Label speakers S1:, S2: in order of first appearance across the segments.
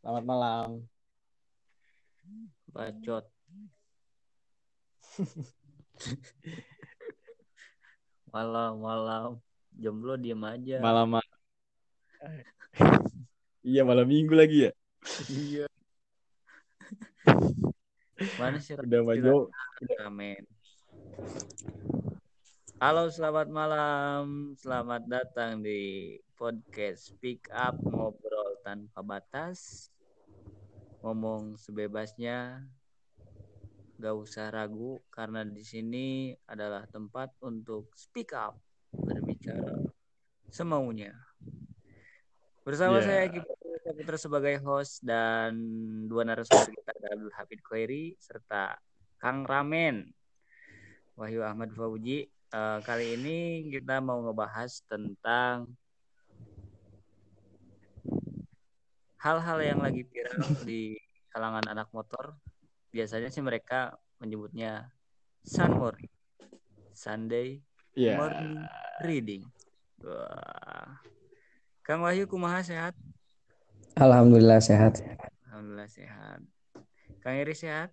S1: Selamat malam.
S2: Bacot. malam, malam. Jomblo diem aja.
S1: Malam. ma- iya malam minggu lagi ya.
S2: Iya. Mana sih
S1: Udah maju.
S2: Ramen? Halo, selamat malam. Selamat datang di podcast Speak Up Ngobrol Tanpa Batas. Ngomong sebebasnya. Gak usah ragu karena di sini adalah tempat untuk speak up, berbicara semaunya. Bersama
S1: Yeah.
S2: saya Kipo Putra sebagai host dan dua narasumber kita ada Abdul Hafid Khairi serta Kang Ramen Wahyu Ahmad Fauji. Eh, kali ini kita mau ngebahas tentang hal-hal yang lagi viral di kalangan anak motor. Biasanya sih mereka menyebutnya Sunmori, Sunday
S1: Iya.
S2: Morning Reading. Wah. Kang Wahyu kumaha sehat?
S3: Alhamdulillah sehat.
S2: Alhamdulillah sehat. Kang Iri sehat?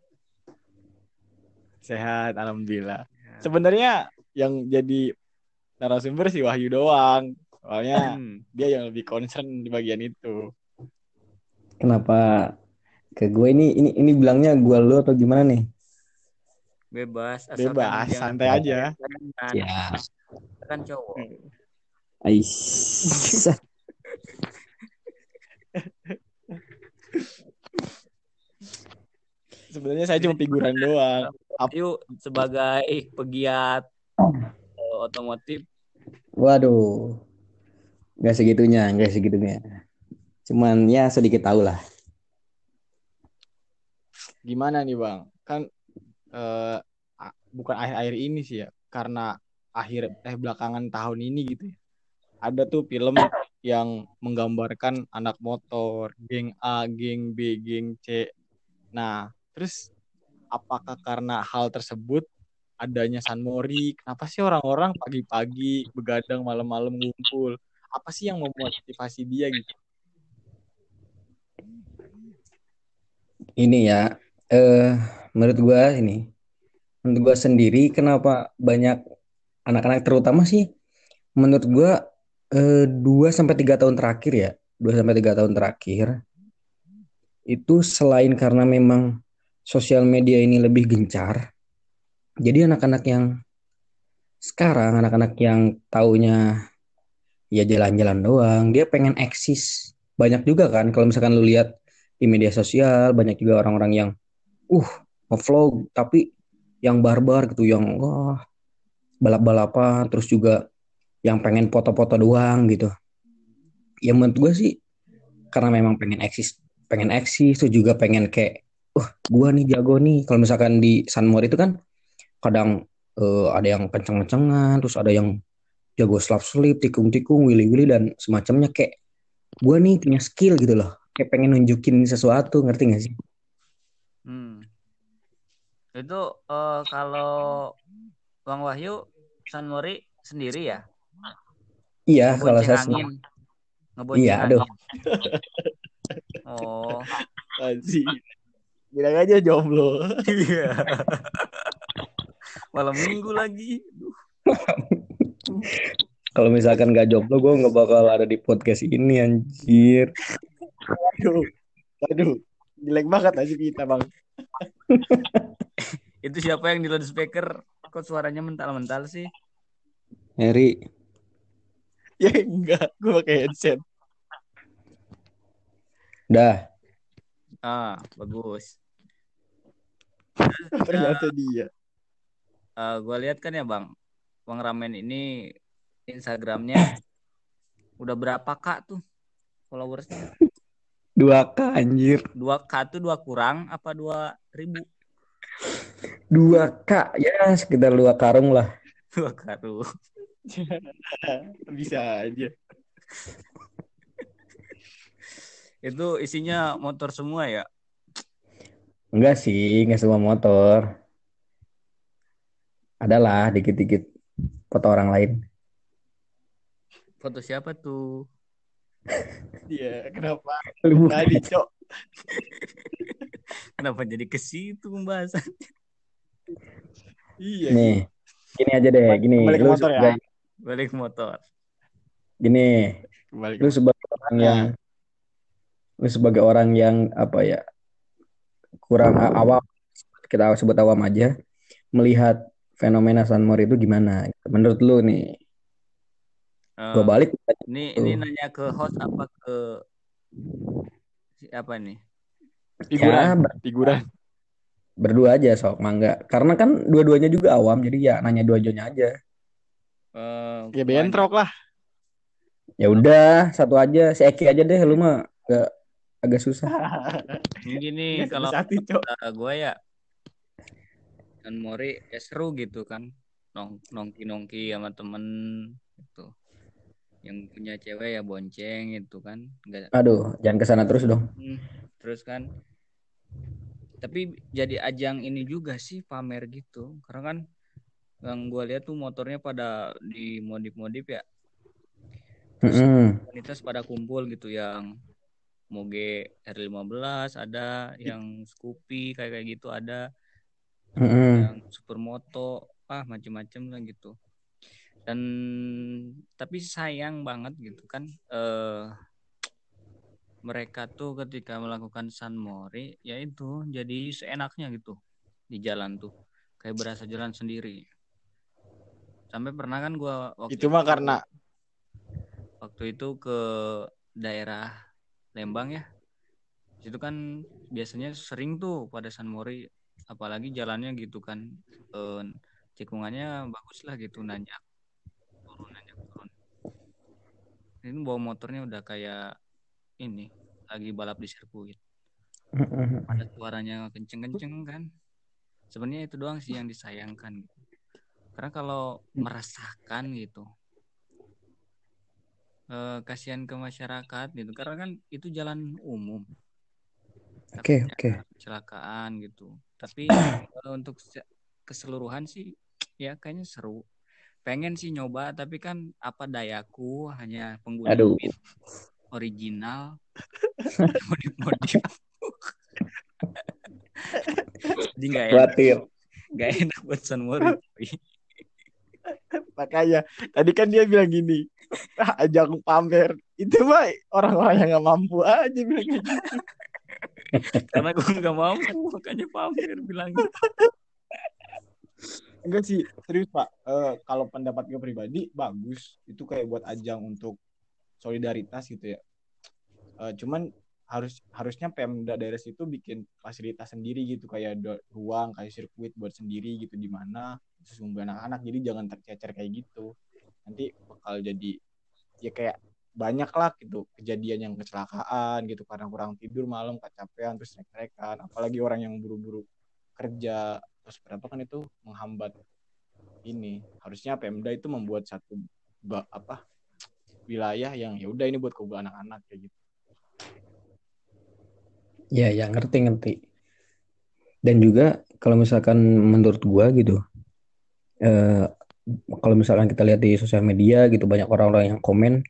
S1: Sehat, alhamdulillah.
S2: Sehat.
S1: Sebenarnya yang jadi narasumber si Wahyu doang. Soalnya
S2: Hmm,
S1: dia yang lebih concern di bagian itu.
S3: Kenapa ke gue ini ini ini bilangnya gue lu atau gimana nih?
S2: bebas asalkan
S1: Bebas, santai aja.
S2: kan,
S3: Ya.
S2: kan cowok.
S3: Ais.
S1: Sebenarnya saya cuma figuran doang.
S2: Yuk sebagai pegiat otomotif
S3: Waduh. Gak segitunya, gak segitunya. Cuman ya sedikit tahu lah.
S1: Gimana nih Bang? Kan eh, bukan akhir-akhir ini sih ya. Karena akhir eh belakangan tahun ini gitu ya. Ada tuh film yang menggambarkan anak motor, geng A, geng B, geng C. Nah, terus apakah karena hal tersebut adanya San Mori, kenapa sih orang-orang pagi-pagi begadang malam-malam ngumpul? Apa sih yang memotivasi dia gitu?
S3: Ini ya, eh menurut gue ini, menurut gue sendiri kenapa banyak anak-anak terutama sih, menurut gue eh, 2 sampai tiga tahun terakhir ya, 2 sampai tiga tahun terakhir itu selain karena memang sosial media ini lebih gencar, jadi anak-anak yang sekarang anak-anak yang taunya ya jalan-jalan doang, dia pengen eksis. Banyak juga kan kalau misalkan lu lihat di media sosial banyak juga orang-orang yang uh ngevlog tapi yang barbar gitu yang wah balap-balapan terus juga yang pengen foto-foto doang gitu. Ya menurut gue sih karena memang pengen eksis, pengen eksis tuh juga pengen kayak wah gua nih jago nih. Kalau misalkan di Sunmore itu kan kadang eh, ada yang kenceng-kencengan, terus ada yang jago slap slip, tikung-tikung, willy-willy dan semacamnya kayak gua nih punya skill gitu loh. Kayak pengen nunjukin sesuatu, ngerti gak sih?
S2: Hmm. Itu eh, kalau Bang Wahyu San Mori sendiri ya?
S3: Iya, kalau saya
S2: angin.
S3: sendiri.
S2: Ngebonceng
S3: Iya, aduh.
S2: Oh,
S1: Anjing. Bilang aja jomblo.
S2: iya. Malam minggu lagi. Duh.
S3: Kalau misalkan gak jomblo, gue nggak bakal ada di podcast ini anjir.
S1: Aduh. Aduh. Jelek banget aja kita, Bang.
S2: Itu siapa yang di loudspeaker? Kok suaranya mental-mental sih?
S3: Heri,
S1: Ya enggak, gue pakai headset.
S3: dah.
S2: Ah, bagus.
S1: Ternyata dia.
S2: Eh gue lihat kan ya Bang, Bang Ramen ini Instagramnya udah berapa kak tuh followersnya?
S3: Dua K anjir.
S2: Dua k tuh dua kurang apa dua ribu?
S3: Dua K, ya sekitar dua karung lah.
S2: Dua karu.
S1: Bisa aja.
S2: Itu isinya motor semua ya?
S3: Enggak sih, enggak semua motor. Adalah dikit-dikit foto orang lain.
S2: Foto siapa tuh?
S1: Iya, kenapa? Tadi, Cok.
S2: Kenapa jadi ke situ pembahasan?
S1: Iya.
S3: nih, gini aja deh, gini.
S1: kembali ke
S3: Lu
S1: motor ya.
S3: sebagai,
S2: Balik motor.
S3: gini,
S1: Kembali ke
S3: lu sebagai orang yang lu sebagai orang yang apa ya kurang awam kita sebut awam aja melihat fenomena Sunmore itu gimana menurut lu nih
S2: Eh,
S3: gua balik
S2: ini
S3: Tuh.
S2: ini nanya ke host apa ke siapa nih?
S1: figuran.
S3: ya ber-
S1: Figuran.
S3: berdua aja sok mangga karena kan dua-duanya juga awam jadi ya nanya dua-duanya aja
S2: Eh,
S1: Ya bentrok lah.
S3: ya udah satu aja si Eki aja deh lu mah agak agak susah
S2: Ini gini
S1: Iya,
S2: kalau gue ya kan Mori ya seru gitu kan nong nongki nongki sama temen gitu yang punya cewek ya bonceng gitu kan. Nggak
S3: aduh jangan ke sana terus dong.
S2: Hmm, terus kan. Tapi jadi ajang ini juga sih pamer gitu. Karena kan yang gue lihat tuh motornya pada di modif-modif ya
S3: Mm-mm.
S2: komunitas pada kumpul gitu yang Moge R15 ada yang Scoopy kayak kayak gitu ada.
S3: Mm-mm.
S2: yang supermoto ah macem-macem lah gitu dan tapi sayang banget gitu kan eh mereka tuh ketika melakukan San Mori ya itu jadi seenaknya gitu di jalan tuh. Kayak berasa jalan sendiri. Sampai pernah kan gua waktu
S1: Itu mah karena
S2: waktu itu ke daerah Lembang ya. Itu kan biasanya sering tuh pada San Mori apalagi jalannya gitu kan eh, cekungannya bagus lah gitu nanjak ini bawa motornya udah kayak ini lagi balap di sirkuit. Ada suaranya kenceng-kenceng kan. Sebenarnya itu doang sih yang disayangkan. Gitu. karena kalau merasakan gitu eh, kasihan ke masyarakat gitu. Karena kan itu jalan umum.
S3: Oke oke.
S2: kecelakaan gitu. Tapi eh, untuk se- keseluruhan sih ya kayaknya seru pengen sih nyoba tapi kan apa dayaku hanya pengguna
S3: Aduh.
S2: Original modif-modif jadi nggak enak nggak enak buat Sunmori
S1: makanya tadi kan dia bilang gini, ah, ajang pamer. Itu mah orang-orang yang nggak mampu aja bilang gitu.
S2: karena gue nggak mampu makanya pamer bilang
S1: Enggak sih, serius Pak. Eh, kalau pendapat gue pribadi bagus. Itu kayak buat ajang untuk solidaritas gitu ya. Eh, cuman harus harusnya Pemda daerah situ bikin fasilitas sendiri gitu kayak ruang kayak sirkuit buat sendiri gitu di mana khusus untuk anak-anak jadi jangan tercecer kayak gitu nanti bakal jadi ya kayak banyak lah gitu kejadian yang kecelakaan gitu karena kurang tidur malam kecapean terus trek-trekan apalagi orang yang buru-buru kerja terus berapa kan itu menghambat ini harusnya Pemda itu membuat satu ba- apa wilayah yang ya udah ini buat kebutuhan anak-anak kayak gitu
S3: Ya, ya ngerti ngerti. Dan juga kalau misalkan menurut gua gitu, eh, kalau misalkan kita lihat di sosial media gitu banyak orang-orang yang komen,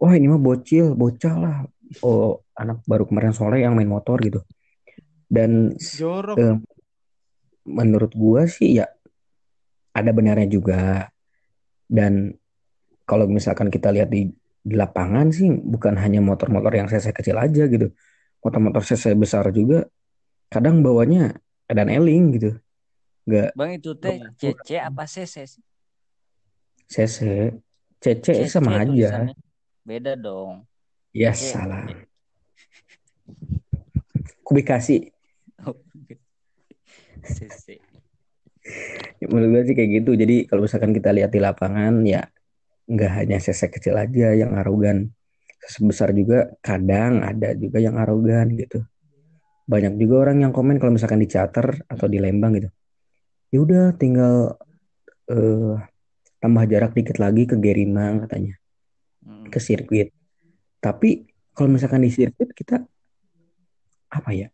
S3: wah ini mah bocil, bocah lah, oh anak baru kemarin sore yang main motor gitu. Dan
S1: jorok
S3: eh, menurut gua sih ya ada benarnya juga. Dan kalau misalkan kita lihat di, di lapangan sih bukan hanya motor-motor yang cc kecil aja gitu. Motor-motor cc besar juga kadang bawanya dan eling gitu. Nggak
S2: bang itu teh CC apa CC
S3: cc. cc sama aja.
S2: beda dong
S3: Ya salah. Kubikasi.
S2: CC
S3: Menurut gue sih kayak gitu. Jadi kalau misalkan kita lihat di lapangan ya nggak hanya cc kecil aja yang arogan. CC besar juga kadang ada juga yang arogan gitu. Banyak juga orang yang komen kalau misalkan di charter atau di Lembang gitu. Ya udah tinggal eh, tambah jarak dikit lagi ke Gerimang katanya,
S2: Hmm.
S3: ke sirkuit. Tapi kalau misalkan di sirkuit kita apa ya?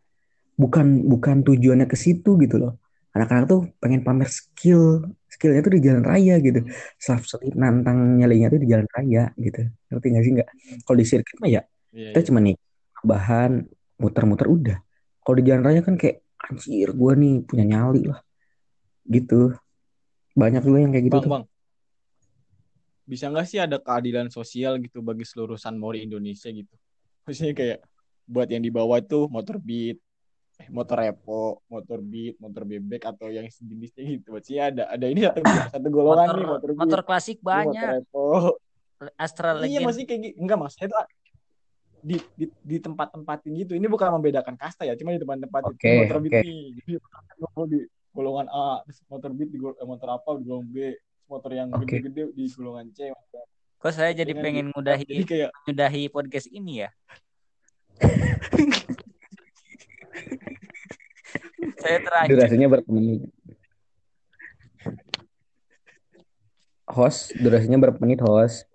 S3: Bukan bukan tujuannya ke situ gitu loh. Anak-anak tuh pengen pamer skill skillnya tuh di jalan raya gitu self selip nantang nyalinya tuh di jalan raya gitu ngerti gak sih nggak kalau di sirkuit mah ya
S1: Iya,
S3: kita
S1: iya.
S3: cuma nih bahan muter-muter udah kalau di jalan raya kan kayak anjir gue nih punya nyali lah gitu banyak juga yang kayak gitu
S1: Bang,
S3: tuh
S1: bang. Bisa nggak sih ada keadilan sosial gitu bagi seluruh San Mori Indonesia gitu? Maksudnya kayak buat yang di bawah tuh motor beat, motor repo, motor beat, motor bebek atau yang sejenisnya gitu. Maksudnya ada ada ini satu satu golongan
S2: motor
S1: nih motor beat,
S2: motor klasik
S1: ini motor
S2: banyak
S1: repo.
S2: Astra
S1: Iya
S2: Legend
S1: maksudnya kayak gitu. Enggak maksudnya itu di di, di tempat-tempatin gitu. Ini bukan membedakan kasta ya, cuma di tempat-tempat itu
S3: Oke,
S1: motor beat
S3: oke.
S1: nih. Jadi di golongan A, terus motor beat di gol- eh, motor apa di golongan B, motor yang
S3: Oke.
S1: gede-gede di golongan C.
S2: kok saya jadi
S1: Dengan
S2: pengen ngudahi
S1: Jadi kayak
S2: ngudahi podcast ini ya saya terakhir.
S3: Durasinya berapa menit? Host durasinya berapa menit host?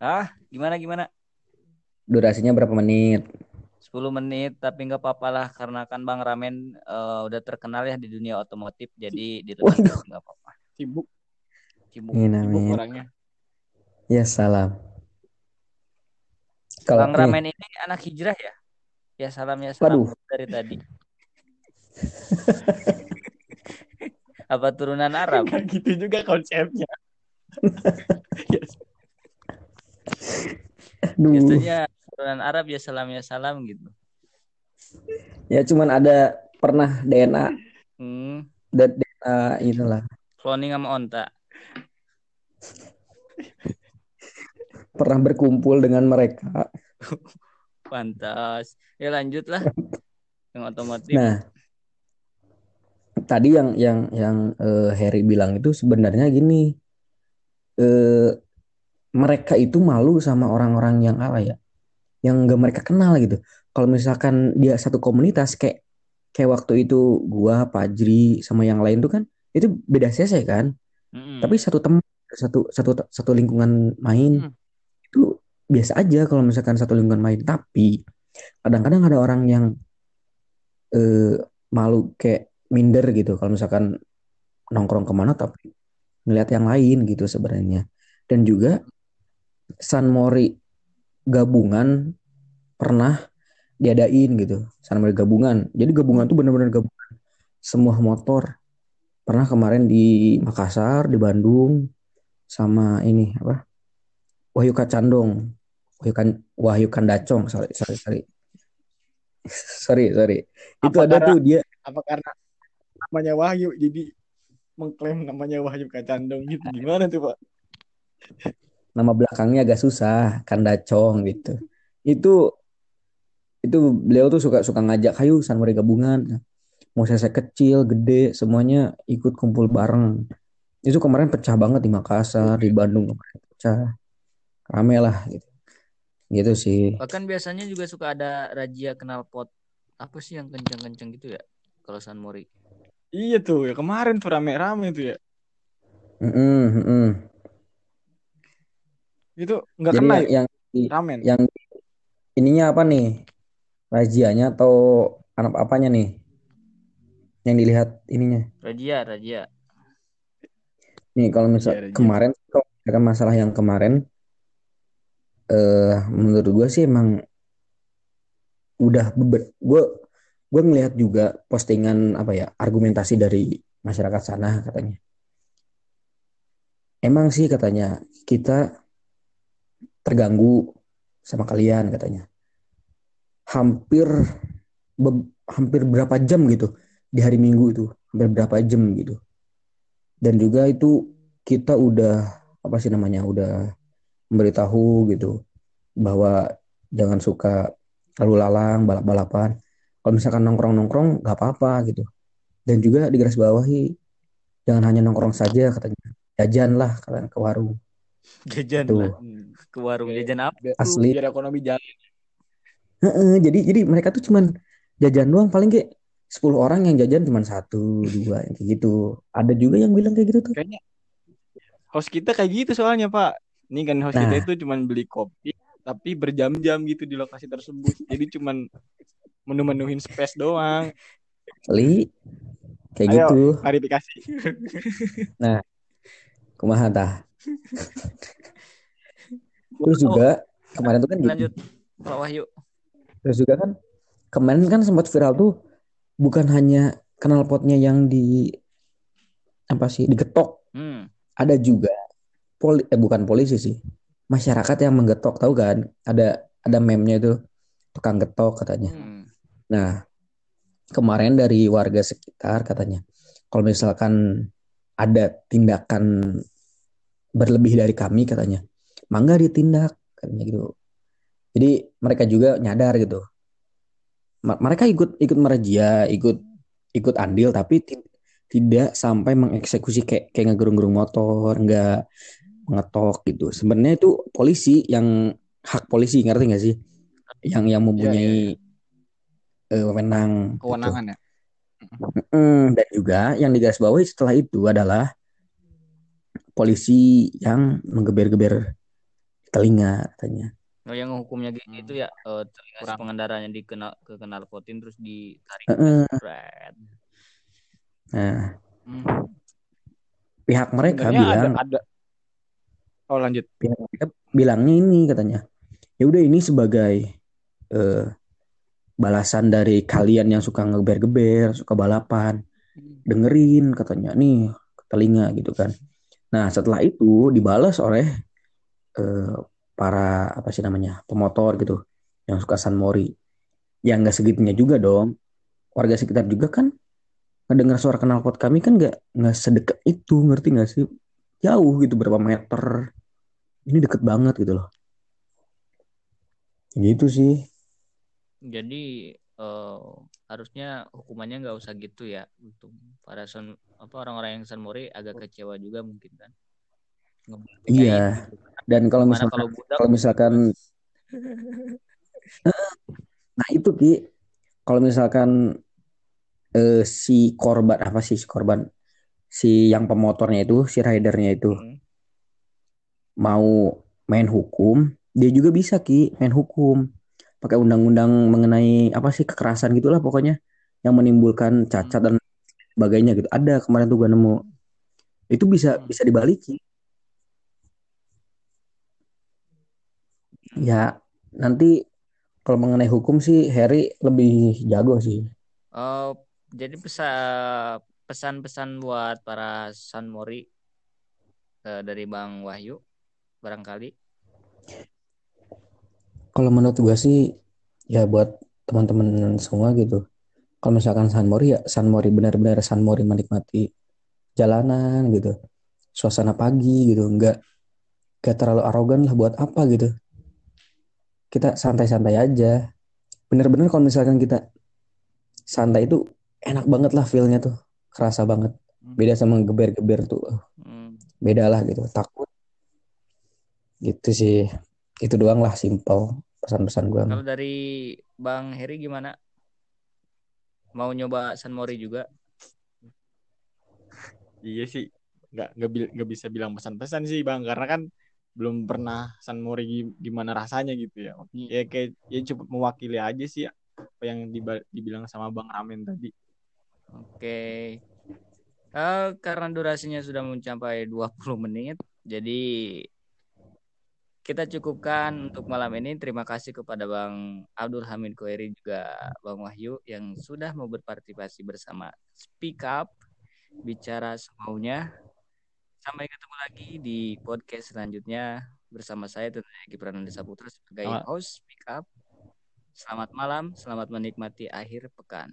S2: Ah gimana gimana?
S3: Durasinya berapa menit?
S2: 10 menit tapi nggak apa-apa lah karena kan Bang Ramen eh, udah terkenal ya di dunia otomotif jadi
S3: Waduh.
S2: nggak apa-apa.
S1: Sibuk,
S2: Cibuk.
S3: ini
S1: sibuk orangnya.
S3: ya salam. Kalau
S2: Bang Ramen ini anak hijrah ya? Ya salam ya salam
S3: Waduh.
S2: dari tadi apa turunan Arab?
S1: Kayak gitu juga konsepnya. Yes.
S3: aduh
S2: biasanya turunan Arab ya salam ya salam gitu.
S3: Ya cuman ada pernah DNA
S2: hmm,
S3: dan DNA inilah.
S2: Cloning sama onta.
S3: Pernah berkumpul dengan mereka.
S2: Pantas. Ya lanjutlah. Yang otomotif.
S3: Nah tadi yang yang yang eh, Harry bilang itu sebenarnya gini eh, mereka itu malu sama orang-orang yang apa ya yang gak mereka kenal gitu kalau misalkan dia satu komunitas kayak kayak waktu itu gua Pajri sama yang lain tuh kan itu beda CC kan
S2: Mm-mm.
S3: tapi satu teman satu satu satu lingkungan main
S1: Hmm.
S3: itu biasa aja kalau misalkan satu lingkungan main tapi kadang-kadang ada orang yang eh, malu kayak minder gitu. Kalau misalkan nongkrong ke mana tapi ngeliat yang lain gitu sebenarnya. Dan juga San Mori gabungan pernah diadain gitu. San Mori gabungan. Jadi gabungan tuh bener-bener gabungan. Semua motor. Pernah kemarin di Makassar di Bandung sama ini apa? Wahyu Kacandong. Wahyu kan Wahyu Kandacong. Sorry sorry sorry. Sorry sorry. Itu
S1: Apa
S3: ada
S1: karena-
S3: tuh dia
S1: Apa karena namanya Wahyu jadi mengklaim namanya Wahyu Kacandong gitu. Gimana tuh, Pak?
S3: nama belakangnya agak susah Kandacong gitu. Itu itu beliau tuh suka suka ngajak hayu San Mori gabungan. Mau saya kecil gede semuanya ikut kumpul bareng. Itu kemarin pecah banget di Makassar di Bandung kemarin pecah. Rame lah gitu. Gitu sih.
S2: Bahkan biasanya juga suka ada razia knalpot apa sih yang kencang-kencang gitu ya kalau San Mori
S1: Iya tuh, ya kemarin tuh rame-rame tuh ya.
S3: Mm-mm, mm-mm.
S1: Itu nggak kena
S3: yang,
S1: ya,
S3: yang
S1: ramen.
S3: yang ininya apa nih rajianya atau anak apanya nih yang dilihat ininya
S2: razia razia
S3: nih kalau misal
S1: Razia, razia.
S3: kemarin kalau masalah yang kemarin eh menurut gue sih emang udah beber gue gue ngelihat juga postingan apa ya argumentasi dari masyarakat sana katanya. Emang sih katanya kita terganggu sama kalian katanya. Hampir be- hampir berapa jam gitu di hari Minggu itu hampir berapa jam gitu. Dan juga itu kita udah apa sih namanya udah memberitahu gitu bahwa jangan suka lalu lalang balap-balapan kalau misalkan nongkrong-nongkrong nggak apa-apa gitu dan juga digaris bawahi jangan hanya nongkrong saja katanya jajan lah kalian ke warung
S2: jajan
S3: Tuh.
S2: lah ke warung
S1: Oke.
S2: jajan apa
S3: Asli.
S1: Biar ekonomi jalan.
S3: Heeh, jadi jadi mereka tuh cuman jajan doang paling kayak 10 orang yang jajan cuman satu dua yang kayak gitu ada juga yang bilang kayak gitu tuh
S1: Kayaknya host kita kayak gitu soalnya, Pak. Ini kan host kita
S3: Nah.
S1: itu cuman beli kopi tapi berjam-jam gitu di lokasi tersebut. Jadi cuman menu-menuhin space doang.
S3: Li kayak
S1: Ayo,
S3: gitu
S1: klarifikasi.
S3: kumaha tah terus juga kemarin tuh kan
S2: Lanjut Pak Wahyu.
S3: terus juga kan kemarin kan sempat viral tuh bukan hanya knalpotnya yang di apa sih digetok
S2: Hmm.
S3: ada juga poli eh bukan polisi sih masyarakat yang menggetok tahu kan ada ada meme-nya itu tukang getok katanya
S2: Hmm.
S3: Nah kemarin dari warga sekitar katanya kalau misalkan ada tindakan berlebih dari kami katanya mangga ditindak katanya gitu. Jadi mereka juga nyadar gitu. Mereka ikut ikut merazia ikut ikut andil tapi ti- tidak sampai mengeksekusi kayak kayak ngegerung-gerung motor nggak mengetok gitu. Sebenarnya itu polisi yang hak polisi ngerti nggak sih? Yang yang mempunyai eh, wewenang gitu.
S1: Kewenangan ya.
S3: Mm, dan juga yang digarisbawahi setelah itu adalah polisi yang menggeber-geber telinga katanya.
S2: Oh, yang hukumnya gitu
S1: Hmm.
S2: itu ya eh, telinga
S1: Kurang.
S2: pengendaranya dikenal kekenal potin terus ditarik
S3: Heeh.
S2: Bret.
S3: Nah,
S1: Hmm.
S3: pihak mereka
S1: Sebenarnya
S3: bilang
S1: ada, ada. Oh lanjut.
S3: pihak mereka bilangnya ini katanya. Ya udah ini sebagai eh, balasan dari kalian yang suka ngeber-geber, suka balapan. Dengerin katanya nih ke telinga gitu kan. Nah, setelah itu dibalas oleh eh, para apa sih namanya? pemotor gitu yang suka San Mori. Ya nggak segitunya juga dong. Warga sekitar juga kan ngedengar suara knalpot kami kan nggak nggak sedekat itu, ngerti nggak sih? Jauh gitu berapa meter. Ini deket banget gitu loh. Gitu sih.
S2: Jadi eh, harusnya hukumannya nggak usah gitu ya untuk para son apa orang-orang yang San Mori agak kecewa juga mungkin kan.
S3: Iya.
S2: gitu.
S3: Dan kalau
S2: Gimana
S3: misalkan
S2: kalau budak
S3: kalau misalkan nah itu Ki kalau misalkan eh, si korban apa sih si korban si yang pemotornya itu si ridernya itu
S2: Hmm.
S3: mau main hukum dia juga bisa Ki main hukum pakai undang-undang mengenai apa sih kekerasan gitulah pokoknya yang menimbulkan cacat dan sebagainya gitu. Ada kemarin tuh gue nemu. Itu bisa bisa dibaliki ya nanti kalau mengenai hukum sih Harry lebih jago sih.
S2: Eh, jadi pesa pesan-pesan buat para San Mori eh, dari Bang Wahyu barangkali.
S3: Kalau menurut gue sih ya buat teman-teman semua gitu. Kalau misalkan San Mori ya San Mori benar-benar San Mori menikmati jalanan gitu. Suasana pagi gitu, nggak nggak terlalu arogan lah buat apa gitu. Kita santai-santai aja. Bener-bener kalau misalkan kita santai itu enak banget lah feel-nya tuh. Kerasa banget. Beda sama geber-geber tuh.
S2: Hmm.
S3: Beda lah gitu. Takut. Gitu sih. Itu doang lah simple pesan-pesan gue.
S2: Kalau dari Bang Heri gimana? Mau nyoba San Mori juga?
S1: Iya sih. Nggak nggak bisa bilang pesan-pesan sih bang karena kan belum pernah San Mori gi- gimana rasanya gitu ya. Ya kayak ya cukup mewakili aja sih apa yang dibilang sama Bang Ramen tadi.
S2: Oke. Eh, karena durasinya sudah mencapai 20 menit, jadi kita cukupkan untuk malam ini. Terima kasih kepada Bang Abdul Hamid Koeri juga Bang Wahyu yang sudah mau berpartisipasi bersama Speak Up bicara semaunya. Sampai ketemu lagi di podcast selanjutnya bersama saya tentunya Gibran Desa Putra sebagai
S1: Selamat-
S2: host Speak Up. Selamat malam, selamat menikmati akhir pekan.